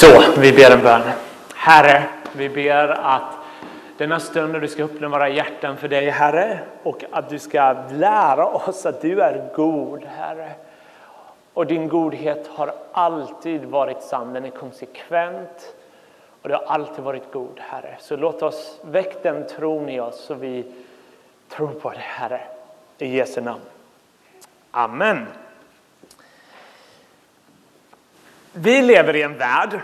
Så, vi ber en bön. Herre, vi ber att denna stund när du ska öppna våra hjärtan för dig, Herre, och att du ska lära oss att du är god, Herre. Och din godhet har alltid varit sann, den är konsekvent och du har alltid varit god, Herre. Så låt oss väcka den tron i oss så vi tror på det, Herre. I Jesu namn. Amen. Vi lever i en värld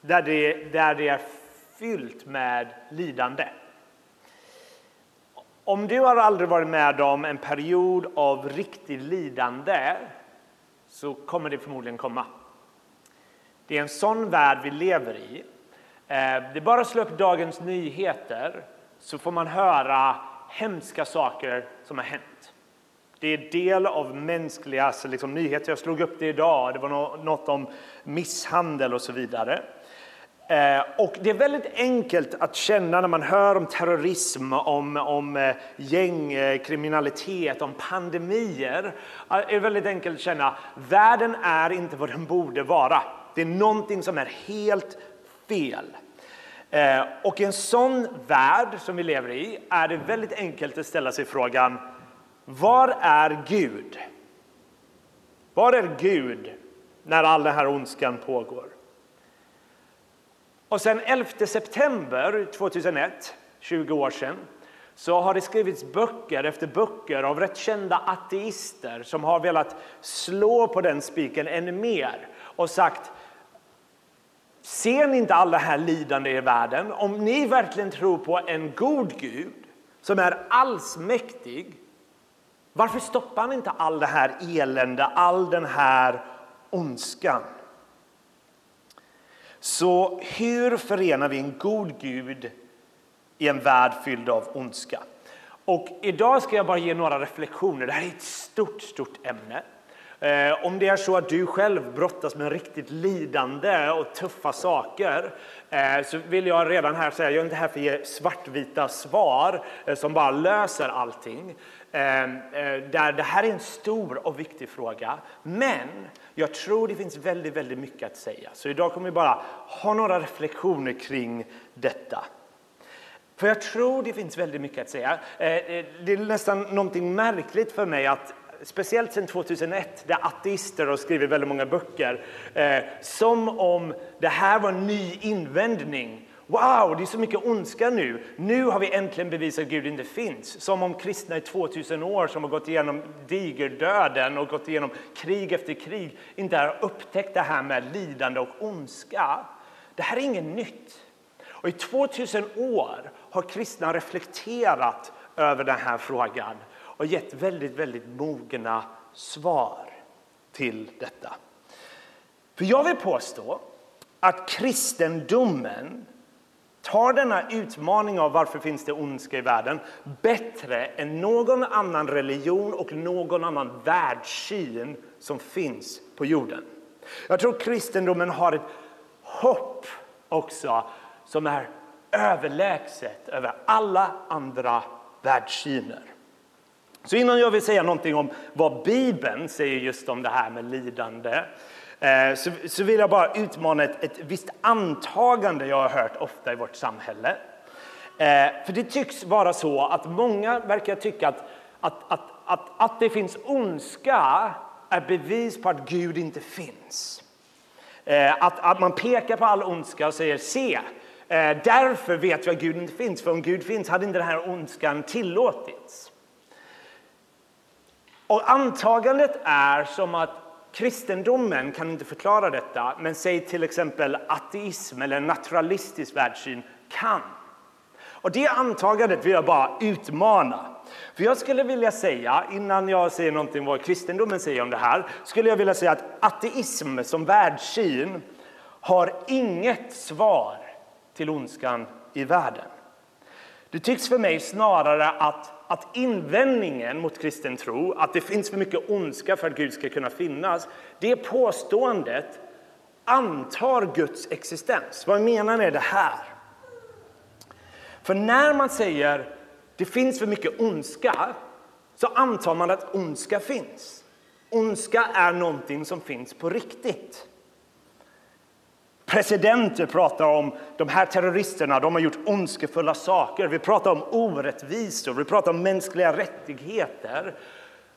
där det, där det är fyllt med lidande. Om du har aldrig varit med om en period av riktigt lidande så kommer det förmodligen komma. Det är en sån värld vi lever i. Eh, det är bara att slå upp Dagens Nyheter så får man höra hemska saker som har hänt. Det är del av mänskliga alltså liksom, nyheter. Jag slog upp det idag. Det var något om misshandel och så vidare. Eh, och det är väldigt enkelt att känna när man hör om terrorism, om, om eh, gängkriminalitet, om pandemier. Det är väldigt enkelt att känna att världen är inte vad den borde vara. Det är någonting som är helt fel. Eh, och i en sån värld som vi lever i är det väldigt enkelt att ställa sig frågan var är Gud? Var är Gud när all den här ondskan pågår? Och sen 11 september 2001, 20 år sedan, så har det skrivits böcker efter böcker av rätt kända ateister som har velat slå på den spiken ännu mer och sagt Ser ni inte alla här lidande i världen? Om ni verkligen tror på en god Gud som är allsmäktig varför stoppar han inte all det här elände, all den här ondskan? Så hur förenar vi en god Gud i en värld fylld av ondska? Och idag ska jag bara ge några reflektioner. Det här är ett stort, stort ämne. Eh, om det är så att du själv brottas med riktigt lidande och tuffa saker eh, så vill jag redan här säga, jag är inte här för att ge svartvita svar eh, som bara löser allting. Ehm, eh, där det här är en stor och viktig fråga. Men jag tror det finns väldigt, väldigt mycket att säga. Så idag kommer vi bara ha några reflektioner kring detta. För jag tror det finns väldigt mycket att säga. Eh, eh, det är nästan någonting märkligt för mig att speciellt sedan 2001, där ateister har skrivit väldigt många böcker, som om det här var en ny invändning. Wow, det är så mycket ondska nu. Nu har vi äntligen bevisat att Gud inte finns. Som om kristna i 2000 år som har gått igenom digerdöden och gått igenom krig efter krig inte har upptäckt det här med lidande och ondska. Det här är inget nytt. Och I 2000 år har kristna reflekterat över den här frågan och gett väldigt, väldigt mogna svar till detta. För jag vill påstå att kristendomen tar denna utmaning av varför finns det ondska i världen bättre än någon annan religion och någon annan världssyn som finns på jorden. Jag tror kristendomen har ett hopp också som är överlägset över alla andra världssyner. Så innan jag vill säga någonting om vad Bibeln säger just om det här med lidande Eh, så, vill jag bara utmana ett, ett visst antagande jag har hört ofta i vårt samhälle. Eh, för det tycks vara så att många verkar tycka att, att, att, att, att det finns ondska är bevis på att Gud inte finns. Eh, att, att man pekar på all ondska och säger se, därför vet vi att Gud inte finns. För om Gud finns hade inte den här ondskan tillåtits. Och antagandet är som att kristendomen kan inte förklara detta, men säg till exempel ateism eller naturalistisk världssyn kan. Och det antagandet vill jag bara utmana. För jag skulle vilja säga, innan jag säger någonting vad kristendomen säger om det här, skulle jag vilja säga att ateism som världssyn har inget svar till ondskan i världen. Det tycks för mig snarare att att invändningen mot kristen tro, att det finns för mycket ondska för att Gud ska kunna finnas, det påståendet antar Guds existens. Vad menar med det här? För när man säger det finns för mycket ondska så antar man att ondska finns. Ondska är någonting som finns på riktigt. Presidenter pratar om de här terroristerna, de har gjort ondskefulla saker. Vi pratar om orättvisor, vi pratar om mänskliga rättigheter.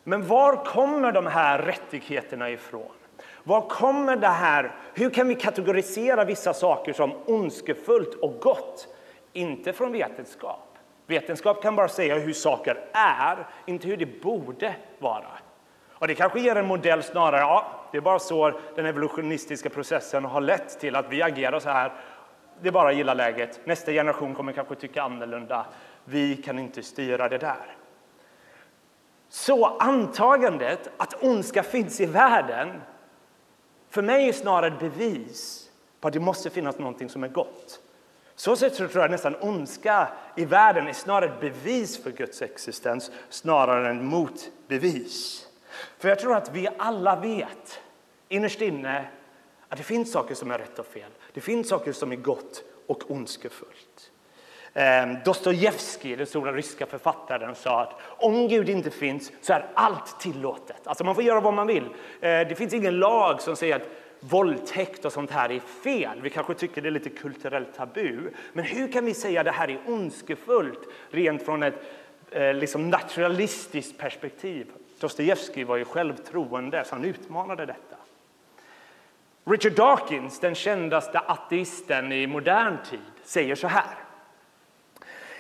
Men var kommer de här rättigheterna ifrån? Var kommer det här? Hur kan vi kategorisera vissa saker som ondskefullt och gott? Inte från vetenskap. Vetenskap kan bara säga hur saker är, inte hur det borde vara. Och det kanske ger en modell snarare, ja, det är bara så den evolutionistiska processen har lett till att vi agerar så här. Det är bara att gilla läget. Nästa generation kommer kanske tycka annorlunda. Vi kan inte styra det där. Så antagandet att ondska finns i världen för mig är snarare ett bevis på att det måste finnas någonting som är gott. Så sett tror jag nästan ondska i världen är snarare ett bevis för Guds existens snarare än motbevis. För jag tror att vi alla vet innerst inne att det finns saker som är rätt och fel. Det finns saker som är gott och ondskefullt. Ehm, Dostojevskij, den stora ryska författaren, sa att om Gud inte finns så är allt tillåtet. Alltså man får göra vad man vill. Ehm, det finns ingen lag som säger att våldtäkt och sånt här är fel. Vi kanske tycker det är lite kulturellt tabu. Men hur kan vi säga att det här är ondskefullt rent från ett eh, liksom naturalistiskt perspektiv? Dostojevskij var ju själv troende, så han utmanade detta. Richard Dawkins, den kändaste ateisten i modern tid, säger så här.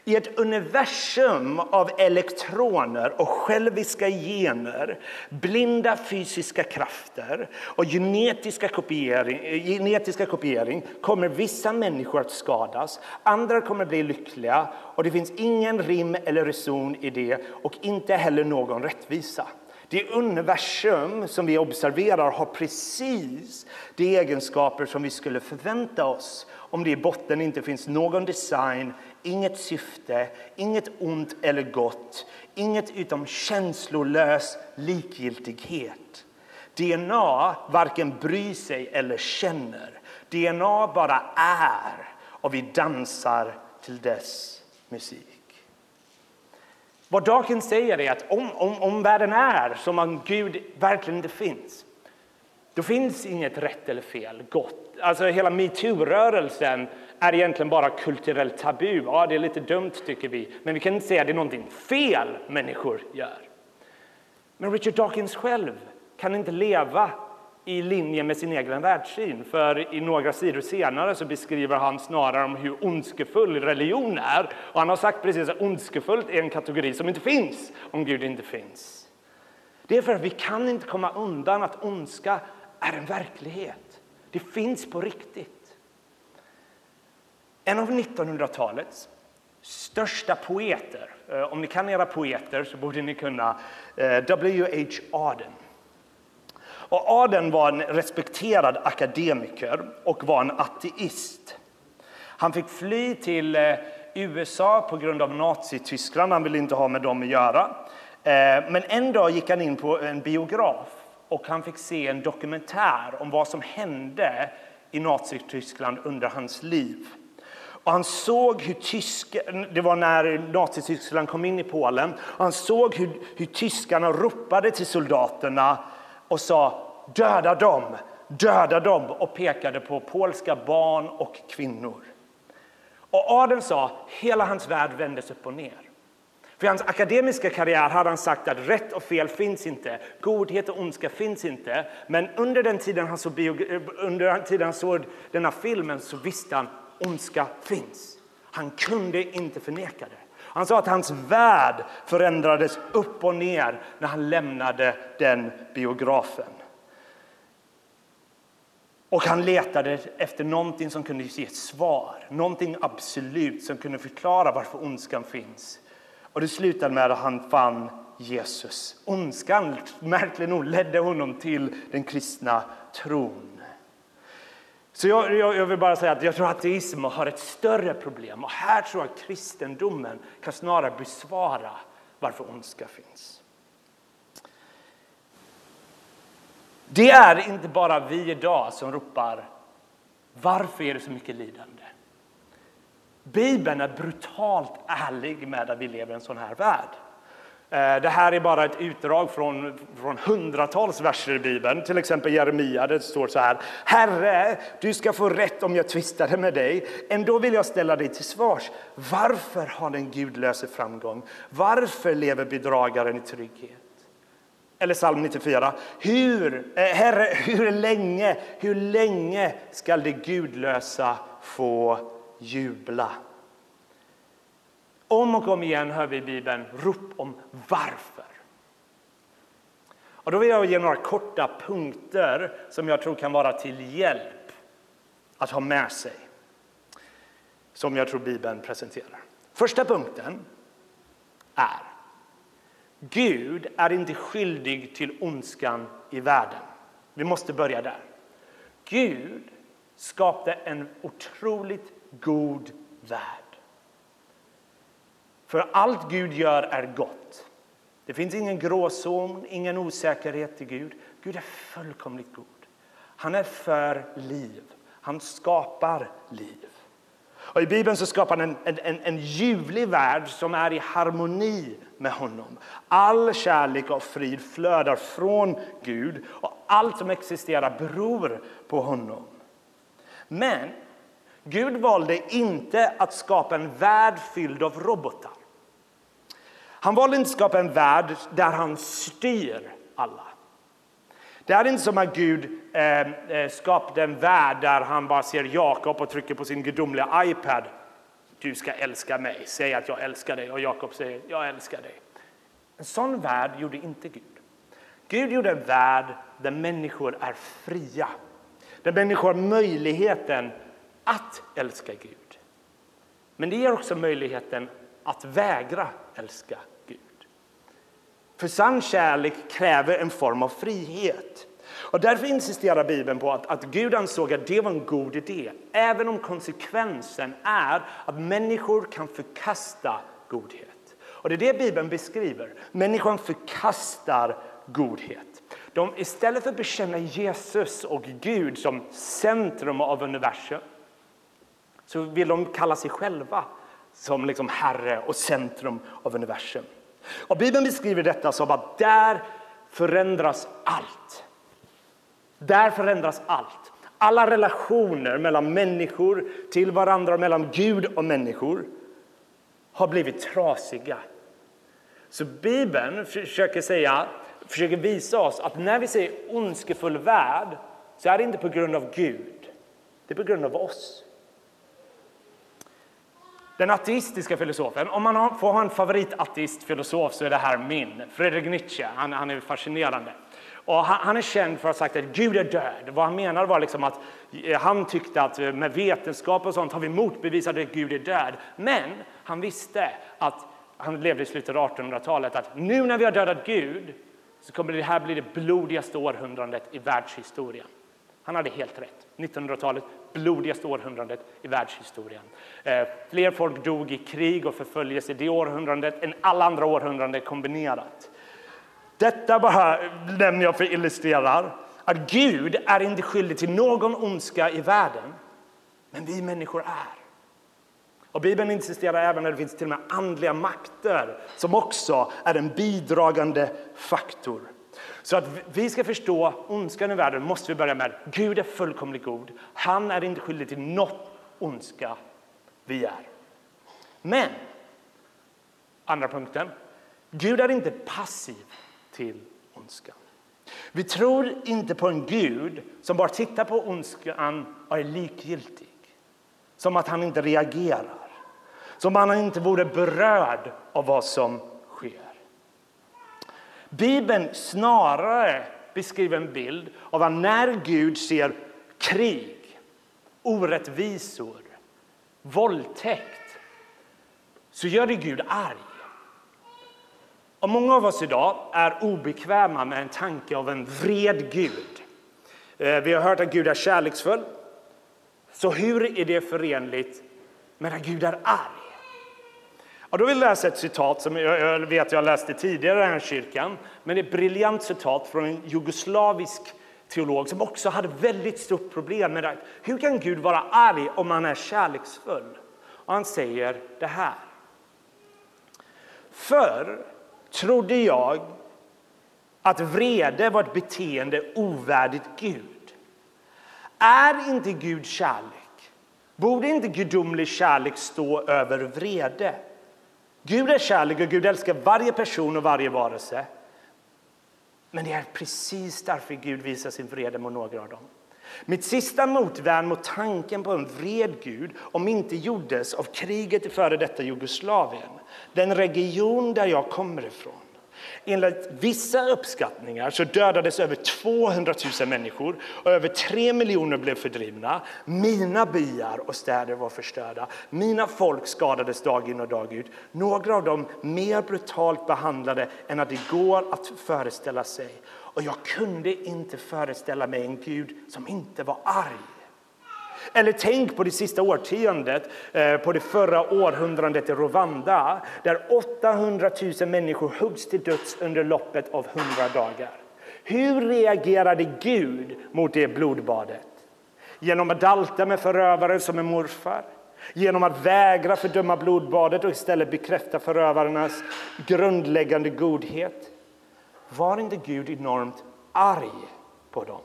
I ett universum av elektroner och själviska gener, blinda fysiska krafter och genetiska kopiering, genetiska kopiering kommer vissa människor att skadas, andra kommer bli lyckliga och det finns ingen rim eller reson i det och inte heller någon rättvisa. Det universum som vi observerar har precis de egenskaper som vi skulle förvänta oss om det i botten inte finns någon design, inget syfte, inget ont eller gott, inget utom känslolös likgiltighet. DNA varken bryr sig eller känner. DNA bara är och vi dansar till dess musik. Vad Dawkins säger är att om, om, om världen är som om Gud verkligen inte finns, då finns inget rätt eller fel, gott. Alltså hela metoo-rörelsen är egentligen bara kulturellt tabu. Ja, det är lite dumt tycker vi, men vi kan inte säga att det är någonting fel människor gör. Men Richard Dawkins själv kan inte leva i linje med sin egen världssyn. För i några sidor senare så beskriver han snarare om hur ondskefull religion är. Och han har sagt precis att ondskefullt är en kategori som inte finns om Gud inte finns. Det är för att vi kan inte komma undan att ondska är en verklighet. Det finns på riktigt. En av 1900-talets största poeter, eh, om ni kan era poeter så borde ni kunna eh, W.H. Auden. Och Aden var en respekterad akademiker och var en ateist. Han fick fly till eh, USA på grund av Nazityskland. Han ville inte ha med dem att göra. Men en dag gick han in på en biograf och han fick se en dokumentär om vad som hände i Nazityskland under hans liv. Och han såg hur tyska, det var när Nazityskland kom in i Polen, och han såg hur, hur tyskarna ropade till soldaterna och sa döda dem, döda dem och pekade på polska barn och kvinnor. Och Aden sa hela hans värld vändes upp och ner. För hans akademiska karriär hade han sagt att rätt och fel finns inte, godhet och ondska finns inte. Men under den tiden han såg, eh, under den tiden han såg denna filmen så visste han ondska finns. Han kunde inte förneka det. Han sa att hans värld förändrades upp och ner när han lämnade den biografen. Och han letade efter någonting som kunde ge ett svar, någonting absolut som kunde förklara varför ondskan finns. Och det slutade med att han fann Jesus. Ondskan, märkligt nog, ledde honom till den kristna tron. Så jag, jag, jag, vill bara säga att jag tror att ateism har ett större problem. Och här tror jag att kristendomen kan snarare besvara varför ondska finns. Det är inte bara vi idag som ropar varför är det så mycket lidande? Bibeln är brutalt ärlig med att vi lever i en sån här värld. Eh, det här är bara ett utdrag från, från hundratals verser i Bibeln, till exempel Jeremia, det står så här. Herre, du ska få rätt om jag tvistade med dig. Ändå vill jag ställa dig till svars. Varför har den gudlöse framgång? Varför lever bedragaren i trygghet? Eller psalm 94. Hur, eh, herre, hur länge, hur länge skall det gudlösa få jubla? Om och om igen hör vi i Bibeln rop om varför. Och då vill jag ge några korta punkter som jag tror kan vara till hjälp att ha med sig. Som jag tror Bibeln presenterar. Första punkten är Gud är inte skyldig till ondskan i världen. Vi måste börja där. Gud skapade en otroligt god värld. För allt Gud gör är gott. Det finns ingen gråzon, ingen osäkerhet i Gud. Gud är fullkomligt god. Han är för liv. Han skapar liv. Och I Bibeln så skapar han en, en, en ljuvlig värld som är i harmoni med honom. All kärlek och frid flödar från Gud och allt som existerar beror på honom. Men Gud valde inte att skapa en värld fylld av robotar. Han valde inte att skapa en värld där han styr alla. Det är inte som att Gud eh, eh, skapade en värld där han bara ser Jakob och trycker på sin gudomliga iPad. Du ska älska mig, säg att jag älskar dig och Jakob säger jag älskar dig. En sån värld gjorde inte Gud. Gud gjorde en värld där människor är fria. Där människor har möjligheten att älska Gud. Men det ger också möjligheten att vägra älska Gud. för sann kärlek kräver en form av frihet. Och därför insisterar Bibeln på att, att Gud ansåg att det var en god idé, även om konsekvensen är att människor kan förkasta godhet. Och det är det Bibeln beskriver. Människan förkastar godhet. De, istället för att bekänna Jesus och Gud som centrum av universum så vill de kalla sig själva som liksom Herre och centrum av universum. Och Bibeln beskriver detta som att där förändras allt. Där förändras allt. Alla relationer mellan människor till varandra, mellan Gud och människor har blivit trasiga. Så Bibeln försöker, säga, försöker visa oss att när vi säger ondskefull värld så är det inte på grund av Gud, det är på grund av oss. Den ateistiska filosofen, om man får ha en favoritateistfilosof så är det här min, Friedrich Nietzsche. Han, han är fascinerande. Och han, han, är känd för att ha sagt att Gud är död. Vad han menar var liksom att eh, han tyckte att eh, med vetenskap och sånt har vi motbevisat att Gud är död. Men han visste att han levde i slutet av 1800-talet att nu när vi har dödat Gud så kommer det här bli det blodigaste århundradet i världshistorien. Han hade helt rätt. 1900-talet, blodigaste århundradet i världshistorien. Eh, fler folk dog i krig och förföljelse det århundradet än alla andra århundraden kombinerat. Detta bara nämner jag för att illustrera att Gud är inte skyldig till någon ondska i världen, men vi människor är. Och Bibeln insisterar även att det finns till och med andliga makter som också är en bidragande faktor. Så att vi ska förstå ondskan i världen måste vi börja med Gud är fullkomligt god. Han är inte skyldig till något ondska vi är. Men, andra punkten, Gud är inte passiv till ondskan. Vi tror inte på en Gud som bara tittar på ondskan och är likgiltig. Som att han inte reagerar. Som att han inte vore berörd av vad som Bibeln snarare beskriver en bild av att när Gud ser krig, orättvisor, våldtäkt så gör det Gud arg. Och många av oss idag är obekväma med en tanke av en vred Gud. Eh, vi har hört att Gud är kärleksfull. Så hur är det förenligt med att Gud är arg? Och då vill jag läsa ett citat som jag vet jag läste tidigare i den här kyrkan. Men ett briljant citat från en jugoslavisk teolog som också hade väldigt stort problem med det. Hur kan Gud vara arg om han är kärleksfull? Och han säger det här. Förr trodde jag att vrede var ett beteende ovärdigt Gud. Är inte Gud kärlek? Borde inte gudomlig kärlek stå över vrede? Gud är kärlek och Gud älskar varje person och varje varelse. Men det är precis därför Gud visar sin vrede mot några av dem. Mitt sista motvärn mot tanken på en vred Gud om inte gjordes av kriget i före detta Jugoslavien, den region där jag kommer ifrån. Enligt vissa uppskattningar så dödades över 200 000 människor och över 3 miljoner blev fördrivna. Mina byar och städer var förstörda. Mina folk skadades dag in och dag ut. Några av dem mer brutalt behandlade än att det går att föreställa sig. Och jag kunde inte föreställa mig en Gud som inte var arg. Eller tänk på det sista årtiondet, eh, på det förra århundradet i Rwanda där 800 000 människor huggs till döds under loppet av 100 dagar. Hur reagerade Gud mot det blodbadet? Genom att dalta med förövaren som en morfar? Genom att vägra fördöma blodbadet och istället bekräfta förövarnas grundläggande godhet? Var inte Gud enormt arg på dem?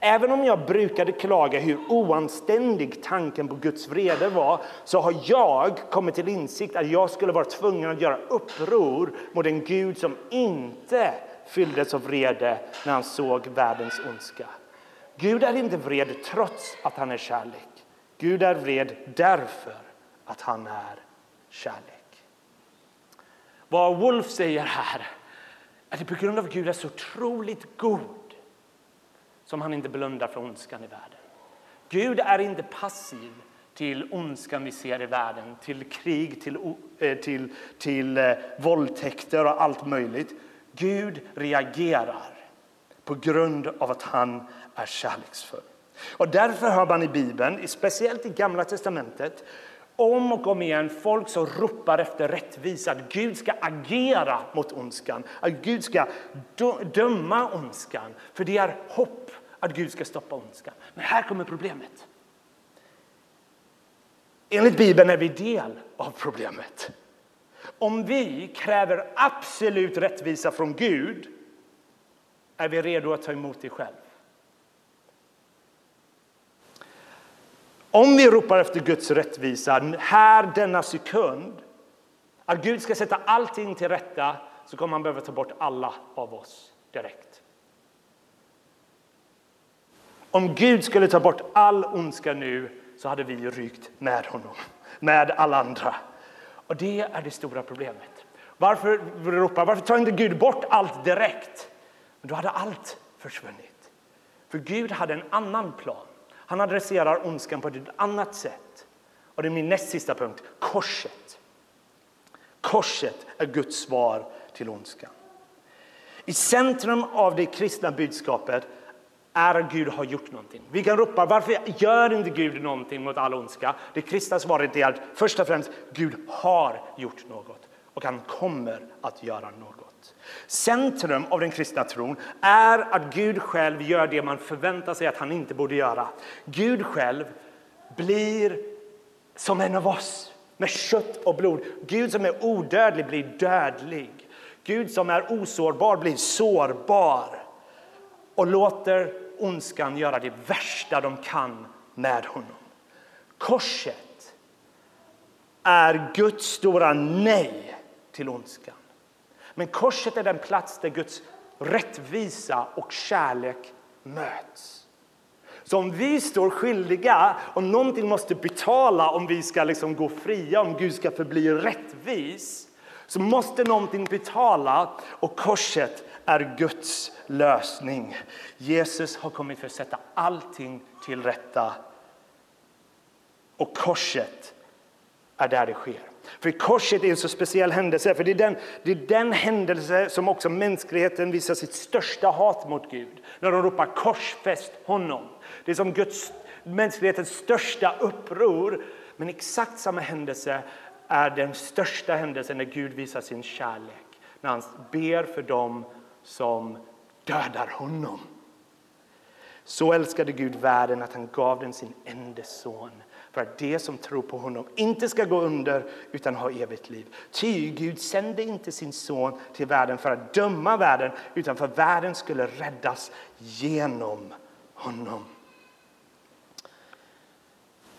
Även om jag brukade klaga hur oanständig tanken på Guds vrede var så har jag kommit till insikt att jag skulle vara tvungen att göra uppror mot en Gud som inte fylldes av vrede när han såg världens ondska. Gud är inte vred trots att han är kärlek. Gud är vred därför att han är kärlek. Vad Wolf säger här är att på grund av att Gud är så otroligt god som han inte blundar för ondskan i världen. Gud är inte passiv till ondskan vi ser i världen, till krig, till, eh, till, till eh, våldtäkter och allt möjligt. Gud reagerar på grund av att han är kärleksfull. Och därför hör man i Bibeln, speciellt i Gamla testamentet, om och om igen folk som ropar efter rättvisa, att Gud ska agera mot ondskan, att Gud ska döma ondskan, för det är hopp att Gud ska stoppa ondskan. Men här kommer problemet. Enligt Bibeln är vi del av problemet. Om vi kräver absolut rättvisa från Gud är vi redo att ta emot det själv. Om vi ropar efter Guds rättvisa här denna sekund, att Gud ska sätta allting till rätta, så kommer han behöva ta bort alla av oss direkt. Om Gud skulle ta bort all ondska nu så hade vi rykt med honom, med alla andra. Och det är det stora problemet. Varför ropar, varför tar inte Gud bort allt direkt? då hade allt försvunnit. För Gud hade en annan plan. Han adresserar ondskan på ett annat sätt. Och det är min näst sista punkt, korset. Korset är Guds svar till ondskan. I centrum av det kristna budskapet är att Gud har gjort någonting. Vi kan ropa varför gör inte Gud någonting mot all ondska? Det kristna svaret är att först och främst Gud har gjort något och han kommer att göra något. Centrum av den kristna tron är att Gud själv gör det man förväntar sig att han inte borde göra. Gud själv blir som en av oss med kött och blod. Gud som är odödlig blir dödlig. Gud som är osårbar blir sårbar och låter ondskan göra det värsta de kan med honom. Korset är Guds stora nej till ondskan. Men korset är den plats där Guds rättvisa och kärlek möts. Så om vi står skyldiga och någonting måste betala om vi ska liksom gå fria, om Gud ska förbli rättvis, så måste någonting betala och korset är Guds lösning. Jesus har kommit för att sätta allting till rätta. Och korset är där det sker. För korset är en så speciell händelse, för det är, den, det är den händelse som också mänskligheten visar sitt största hat mot Gud. När de ropar korsfäst honom. Det är som Guds, mänsklighetens största uppror. Men exakt samma händelse är den största händelsen när Gud visar sin kärlek. När han ber för dem som dödar honom. Så älskade Gud världen att han gav den sin enda son för att de som tror på honom inte ska gå under utan ha evigt liv. Ty Gud sände inte sin son till världen för att döma världen utan för att världen skulle räddas genom honom.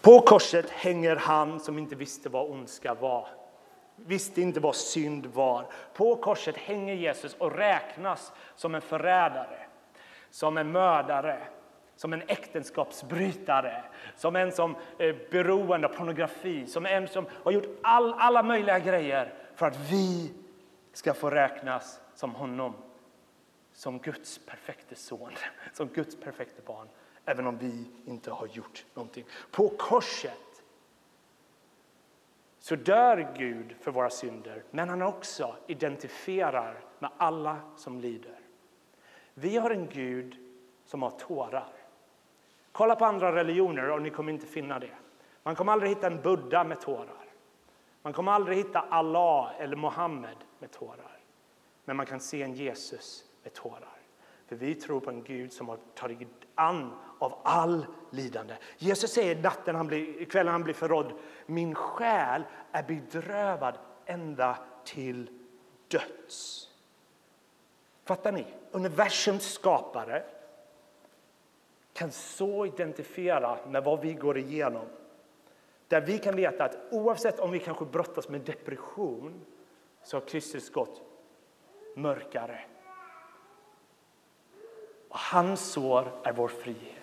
På korset hänger han som inte visste vad ondska var visste inte vad synd var. På korset hänger Jesus och räknas som en förrädare, som en mördare, som en äktenskapsbrytare, som en som är beroende av pornografi, som en som har gjort all, alla möjliga grejer för att vi ska få räknas som honom. Som Guds perfekte son, som Guds perfekte barn, även om vi inte har gjort någonting. På korset så dör Gud för våra synder, men han också identifierar med alla som lider. Vi har en Gud som har tårar. Kolla på andra religioner och ni kommer inte finna det. Man kommer aldrig hitta en Buddha med tårar. Man kommer aldrig hitta Allah eller Mohammed med tårar. Men man kan se en Jesus med tårar. För vi tror på en Gud som har tagit an av all lidande. Jesus säger natten han blir, kvällen han blir förrådd, min själ är bedrövad ända till döds. Fattar ni? Universums skapare kan så identifiera med vad vi går igenom. Där vi kan veta att oavsett om vi kanske brottas med depression så har Kristus gått mörkare. Och hans sår är vår frihet.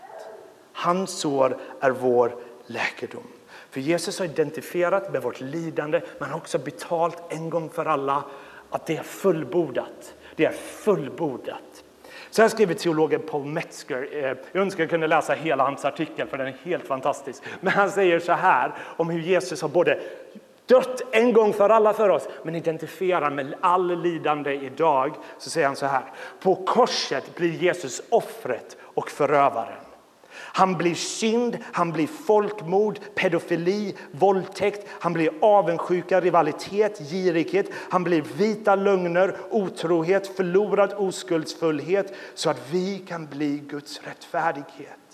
Hans sår är vår läkedom. För Jesus har identifierat med vårt lidande men har också betalt en gång för alla att det är fullbordat. Det är fullbordat. Så här skriver teologen Paul Metzger. Eh, jag önskar jag kunde läsa hela hans artikel för den är helt fantastisk. Men han säger så här om hur Jesus har både dött en gång för alla för oss men identifierar med all lidande idag. Så säger han så här. På korset blir Jesus offret och förövaren. Han blir synd, han blir folkmord, pedofili, våldtäkt, han blir avundsjuka, rivalitet, girighet, han blir vita lögner, otrohet, förlorad oskuldsfullhet så att vi kan bli Guds rättfärdighet.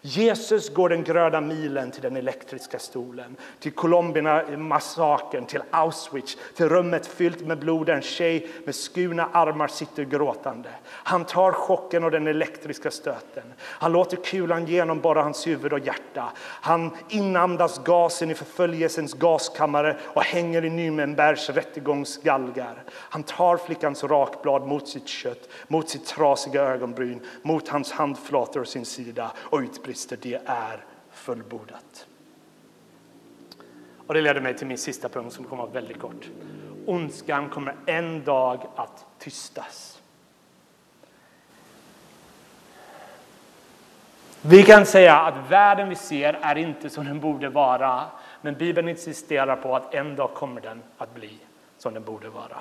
Jesus går den gröna milen till den elektriska stolen, till Colombina-massakern, till Auschwitz, till rummet fyllt med blod där en tjej med skurna armar sitter gråtande. Han tar chocken och den elektriska stöten. Han låter kulan genomborra hans huvud och hjärta. Han inandas gasen i förföljelsens gaskammare och hänger i Nürnbergs rättegångsgalgar. Han tar flickans rakblad mot sitt kött, mot sitt trasiga ögonbryn, mot hans handflator och sin sida och utbryter brister, det är fullbordat. Och det leder mig till min sista punkt som kommer att vara väldigt kort. Ondskan kommer en dag att tystas. Vi kan säga att världen vi ser är inte som den borde vara, men Bibeln insisterar på att en dag kommer den att bli som den borde vara.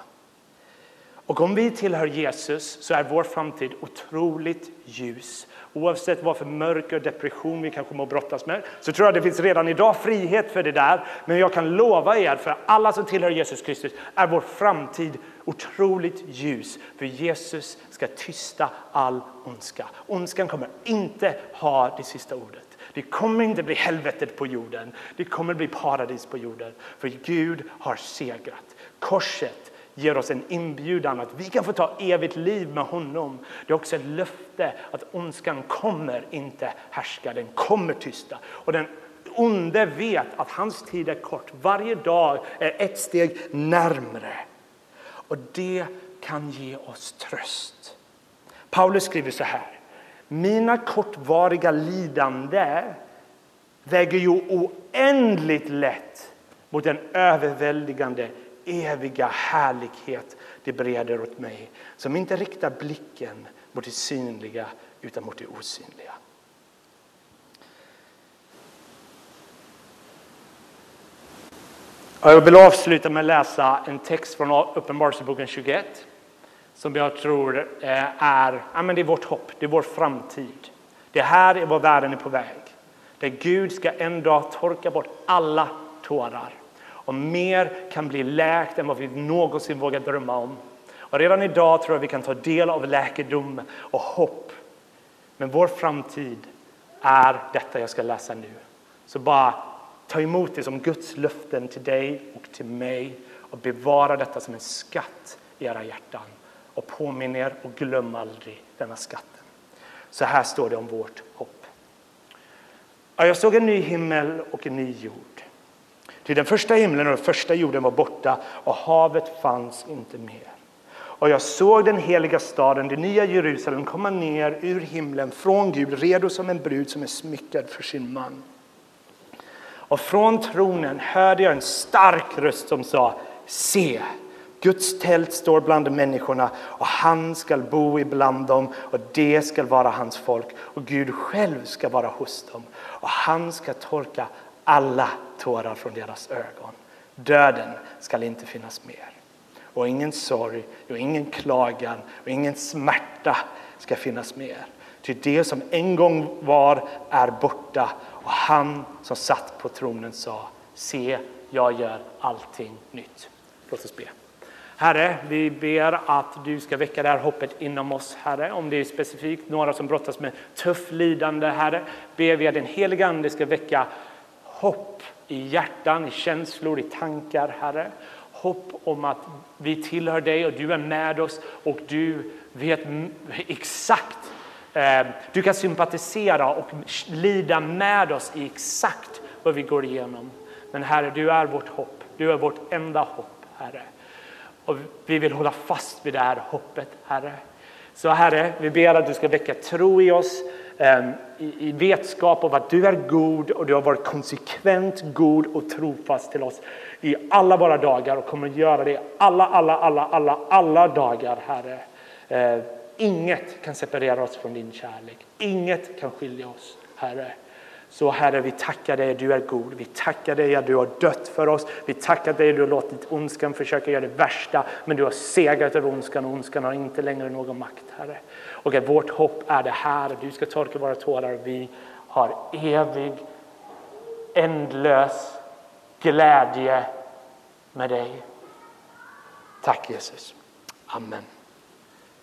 Och om vi tillhör Jesus så är vår framtid otroligt ljus. Oavsett vad för mörker och depression vi kanske må brottas med så tror jag det finns redan idag frihet för det där. Men jag kan lova er, för alla som tillhör Jesus Kristus är vår framtid otroligt ljus. För Jesus ska tysta all ondska. Ondskan kommer inte ha det sista ordet. Det kommer inte bli helvetet på jorden. Det kommer bli paradis på jorden. För Gud har segrat. Korset ger oss en inbjudan att vi kan få ta evigt liv med honom. Det är också ett löfte att ondskan kommer inte härska, den kommer tysta. Och den onde vet att hans tid är kort. Varje dag är ett steg närmre. Och det kan ge oss tröst. Paulus skriver så här. Mina kortvariga lidande väger ju oändligt lätt mot den överväldigande eviga härlighet det breder åt mig som inte riktar blicken mot det synliga utan mot det osynliga. Jag vill avsluta med att läsa en text från Uppenbarelseboken 21 som jag tror eh, är, ja, men det är vårt hopp, det är vår framtid. Det här är vad världen är på väg. Där Gud ska en dag torka bort alla tårar och mer kan bli läkt än vad vi någonsin vågar drömma om. Och redan idag tror jag vi kan ta del av läkedom och hopp. Men vår framtid är detta jag ska läsa nu. Så bara ta emot det som Guds löften till dig och till mig och bevara detta som en skatt i era hjärtan. Och påminn er och glöm aldrig denna skatten. Så här står det om vårt hopp. Jag såg en ny himmel och en ny jord. Ty den första himlen och den första jorden var borta och havet fanns inte mer. Och jag såg den heliga staden, det nya Jerusalem, komma ner ur himlen från Gud, redo som en brud som är smyckad för sin man. Och från tronen hörde jag en stark röst som sa Se, Guds tält står bland människorna och han skall bo ibland dem och det skall vara hans folk och Gud själv ska vara hos dem och han ska torka alla tårar från deras ögon. Döden skall inte finnas mer och ingen sorg och ingen klagan och ingen smärta ska finnas mer. Ty det som en gång var är borta och han som satt på tronen sa Se, jag gör allting nytt. Låt oss be. Herre, vi ber att du ska väcka det här hoppet inom oss, Herre. Om det är specifikt några som brottas med tufft lidande, Herre, ber vi att den heliga Ande ska väcka hopp i hjärtan, i känslor, i tankar, Herre. Hopp om att vi tillhör dig och du är med oss och du vet exakt eh, du kan sympatisera och lida med oss i exakt vad vi går igenom. Men Herre, du är vårt hopp. Du är vårt enda hopp, Herre. Och vi vill hålla fast vid det här hoppet, Herre. Så Herre, vi ber att du ska väcka tro i oss, Ehm, i vetskap om att du är god och du har varit konsekvent god och trofast till oss i alla våra dagar och kommer att göra det alla, alla, alla, alla, alla dagar, Herre. Ehm, inget kan separera oss från din kärlek. Inget kan skilja oss, Herre. Så Herre, vi tackar dig, du är god. Vi tackar dig att du har dött för oss. Vi tackar dig att du har låtit ondskan försöka göra det värsta, men du har segrat över ondskan och ondskan har inte längre någon makt, Herre. Och att vårt hopp är det här, du ska torka våra tårar. Vi har evig, ändlös glädje med dig. Tack Jesus. Amen.